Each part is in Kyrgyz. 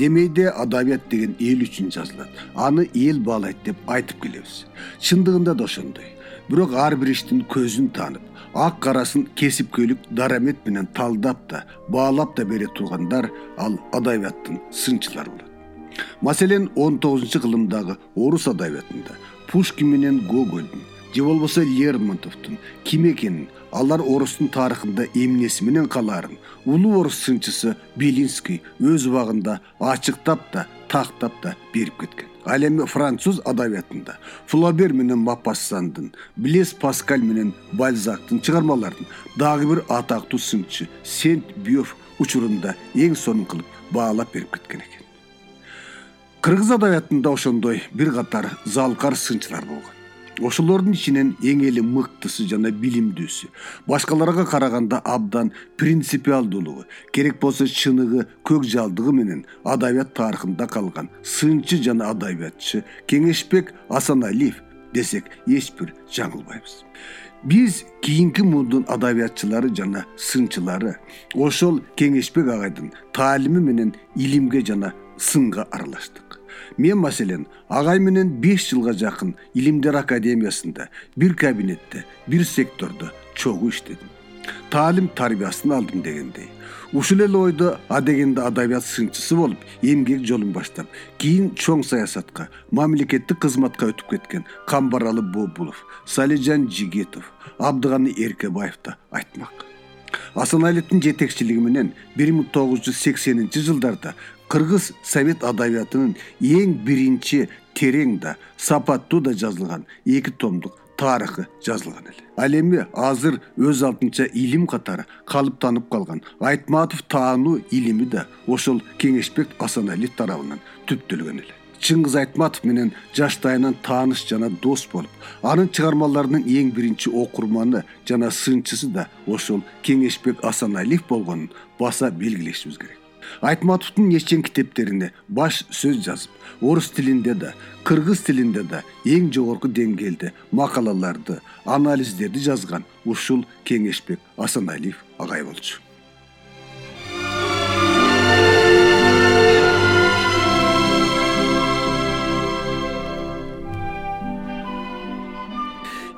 демейде адабият деген эл үчүн жазылат. Аны эл баалайт деп айтып келебиз. Чындыгында да ошондой. Бирок ар бир иштин көзүн таанып ак карасын кесипкөйлүк дарамет менен талдап да баалап да бере тургандар ал адабияттын сынчылары болот. Маселен он тогузунчу кылымдагы орус адабиятында пушкин менен гогольдун же болбосо лермонтовдун ким экенин алар орустун тарыхында эмнеси менен калаарын улуу орус сынчысы белинский өз убагында ачыктап да тактап да берип кеткен. Ал эми француз адабиятында флобер менен мапассандын блес паскаль менен бальзактын чыгармаларын дагы бир атактуу сынчы сент бюф учурунда эң сонун кылып баалап берип кеткен экен. Кыргыз адабиятында ошондой бир катар залкар сынчылар болгон ошолордун ичинен эң эле мыктысы жана билимдүүсү. Башкаларга караганда абдан принципиалдуулугу керек болсо чыныгы көк жалдыгы менен адабият тарыхында калган сынчы жана адабиятчы кеңешбек асаналиев десек эч бир жаңылбайбыз биз кийинки муундун адабиятчылары жана сынчылары ошол кеңешбек агайдын таалими менен илимге жана сынга аралаштык мен маселен агай менен беш жылга жакын илимдер академиясында бир кабинетте бир сектордо чогуу иштедим. Таалим тарбиясын алдым дегендей. Ушул эле ойдо адегенде адабият сынчысы болуп эмгек жолун баштап кийин чоң саясатка мамлекеттик кызматка өтүп кеткен камбаралы бобулов салижан жигитов абдыганы эркебаев да айтмак. Асаналиевдин жетекчилиги менен бир миң тогуз жүз сексенинчи жылдарда кыргыз совет адабиятынын эң биринчи терең да сапаттуу да жазылган эки томдук тарыхы жазылган эле. Ал эми азыр өз алдынча илим катары калыптанып калган айтматов таануу илими да ошол кеңешбек асаналиев тарабынан түптөлгөн эле. Чыңгыз айтматов менен жаштайынан тааныш жана дос болуп анын чыгармаларынын эң биринчи окурманы жана сынчысы да ошол кеңешбек асаналиев болгонун баса белгилешибиз керек айтматовдун эчтен китептерине баш сөз жазып орус тилинде да кыргыз тилинде да эң жогорку деңгээлде макалаларды анализдерди жазган ушул кеңешбек асаналиев агай болчу.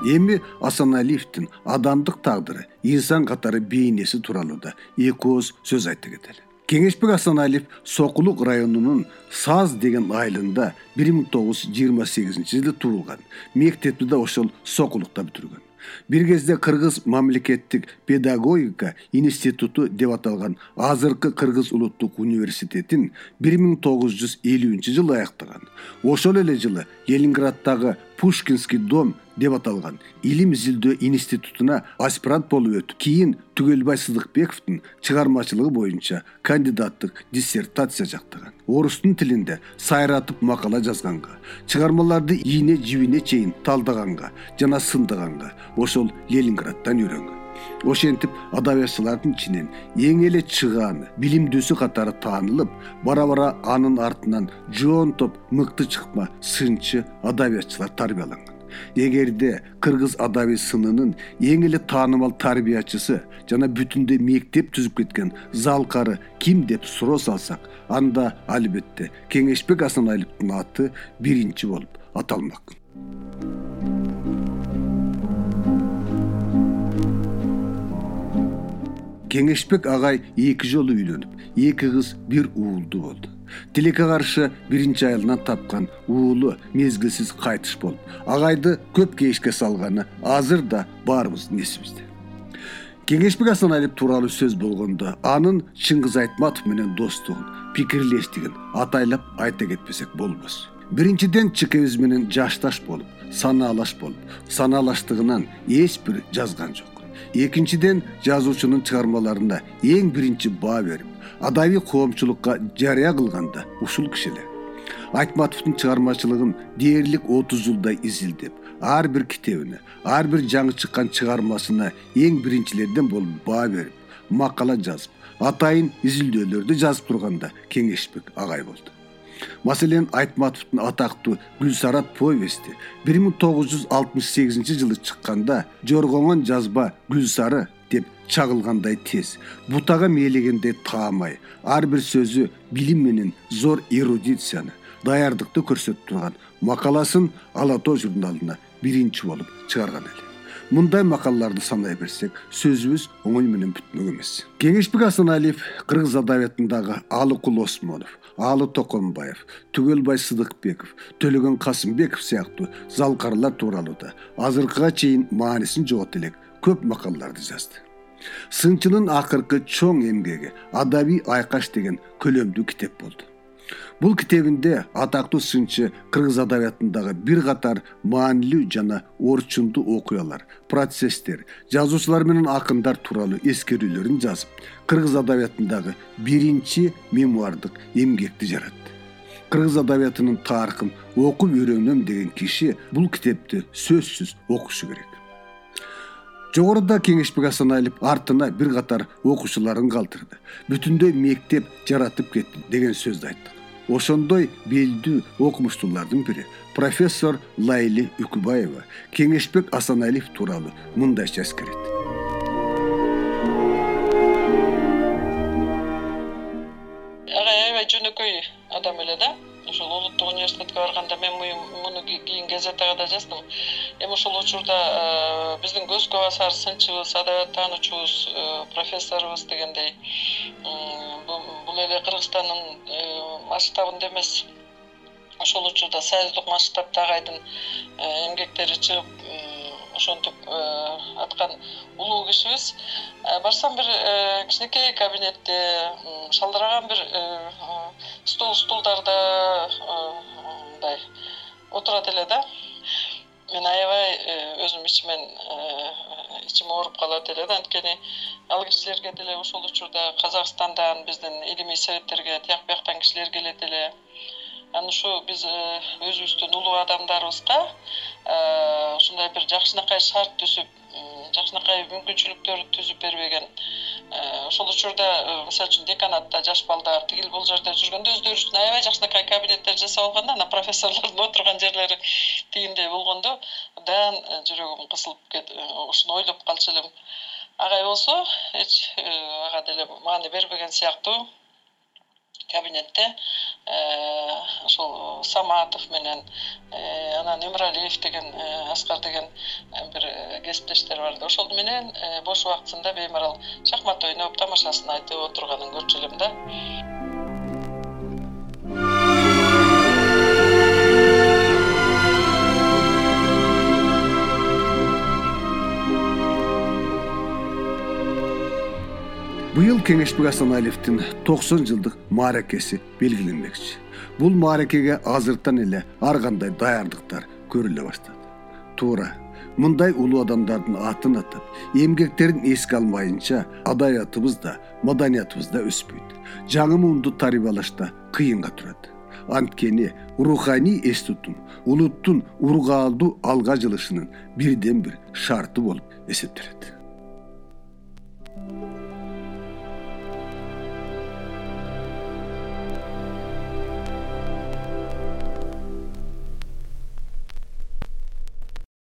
Эми асаналиевдин адамдык тагдыры инсан катары бейнеси тууралуу да эки ооз сөз айта кетели кеңешбек асаналиев сокулук районунун саз деген айылында бир миң тогуз жүз жыйырма сегизинчи жылы туулган мектепти да ошол сокулукта бүтүргөн. Бир кезде кыргыз мамлекеттик педагогика институту деп аталган азыркы кыргыз улуттук университетин бир миң тогуз жүз элүүнчү жылы аяктаган. Ошол эле жылы ленинграддагы пушкинский дом деп аталган. Илим изилдөө институтуна аспирант болуп өтүп кийин түгөлбай сыдыкбековдун чыгармачылыгы боюнча кандидаттык диссертация жактаган. Орустун тилинде сайратып макала жазганга чыгармаларды ийне жибине чейин талдаганга жана сындаганга ошол ленинграддан үйрөнгөн. Ошентип адабиятчылардын ичинен эң эле чыгааны билимдүүсү катары таанылып бара бара анын артынан жоон топ мыкты чыкма сынчы адабиятчылар тарбияланган эгерде кыргыз адабий сынынын эң эле таанымал тарбиячысы жана бүтүндөй мектеп түзүп кеткен залкары ким деп суроо салсак анда албетте кеңешбек асаналиевдин аты биринчи болуп аталмак. Кеңешбек агай эки жолу үйлөнүп эки кыз бир уулду болду тилекке каршы биринчи айылынан тапкан уулу мезгилсиз кайтыш болуп агайды көп кейишке салганы азыр да баарыбыздын эсибизде кеңешбек асаналиев тууралуу сөз болгондо анын чыңгыз айтматов менен достугун пикирлештигин атайлап айта кетпесек болбос. Биринчиден чыкебиз менен жашташ болуп санаалаш болуп санаалаштыгынан эч бир жазган жок экинчиден жазуучунун чыгармаларына эң биринчи баа берип адабий коомчулукка жарыя кылган да ушул киши эле айтматовдун чыгармачылыгын дээрлик отуз жылдай изилдеп ар бир китебине ар бир жаңы чыккан чыгармасына эң биринчилерден болуп баа берип макала жазып атайын изилдөөлөрдү жазып турган да кеңешбек агай болду маселен айтматовдун атактуу гүлсарат повести бир миң тогуз жүз алтымыш сегизинчи жылы чыкканда жоргоңон жазба гүлсары деп чагылгандай тез. Бутага мээлегендей таамай. Ар бир сөзү билим менен зор эрудицияны даярдыкты көрсөтүп турган макаласын ала тоо журналына биринчи болуп чыгарган эле мындай макалаларды санай берсек сөзүбүз оңой менен бүтмөк эмес. Кеңешбек асаналиев кыргыз адабиятындагы алыкул осмонов аалы токонбаев түгөлбай сыдыкбеков төлөгөн касымбеков сыяктуу залкарлар тууралуу да азыркыга чейин маанисин жогото элек көп макалаларды жазды. Сынчынын акыркы чоң эмгеги адабий айкаш деген көлөмдүү китеп болду бул китебинде атактуу сынчы кыргыз адабиятындагы бир катар маанилүү жана орчундуу окуялар процесстер жазуучулар менен акындар тууралуу эскерүүлөрүн жазып кыргыз адабиятындагы биринчи мемуардык эмгекти жаратты. Кыргыз адабиятынын тарыхын окуп үйрөнөм деген киши бул китепти сөзсүз окушу керек. Жогоруда кеңешбек асаналиев артына бир катар окуучуларын калтырды. Бүтүндөй мектеп жаратып кетти деген сөздү айттык ошондой белдүү окумуштуулардын бири. Профессор лайли үкүбаева кеңешбек асаналиев тууралуу мындайча эскерет ага аябай жөнөкөй адам эле да. Ошол улуттук университетке барганда мен муну кийин газетага да жаздым эми ошол учурда э, биздин көзгө басар сынчыбыз адабият таануучубуз э, профессорубуз дегендей бул эле кыргызстандын э, масштабында эмес. Ошол учурда союздук масштабдагы айдын эмгектери чыгып ошентип аткан улуу кишибиз. Барсам бир кичинекей кабинетте шалдыраган бир стол стулдарда мындай отурат эле да мен аябай э, өзүм ичимен э, ичим ооруп калат эле да. Анткени ал кишилерге деле ошол учурда казакстандан биздин илимий советтерге тияк бияктан кишилер келет эле. Анан ушу биз э, өзүбүздүн улуу адамдарыбызга ушундай бир жакшынакай шарт түзүп жакшынакай мүмкүнчүлүктөр түзүп бербеген. Э, ошол учурда э, мисалы үчүн деканатта жаш балдар тигил бул жерде жүргөндө өздөрү үчүн аябай жакшынакай кабинеттер жасап алган да анан профессорлордун отурган жерлери тигиндей болгондо абдан э, жүрөгүм кысылып ушуну ойлоп калчу элем. Агай болсо эч ага деле маани бербеген сыяктуу кабинетте э, ошол саматов менен э, анан өмүралиев деген э, аскар деген бир кесиптештер бар да ошол менен бош убактысында беймарал шахмат ойноп тамашасын айтып отурганын көрчү элем да кеңешбек асаналиевдин токсон жылдык мааракеси белгиленмекчи бул мааракеге азыртан эле ар кандай даярдыктар көрүлө баштады. Туура мындай улуу адамдардын атын атап эмгектерин эске алмайынча адабиятыбыз да маданиятыбыз да өспөйт. Жаңы муунду тарбиялашта кыйынга турат. Анткени руханий эс тутум улуттун ургаалдуу алга жылышынын бирден бир шарты болуп эсептелет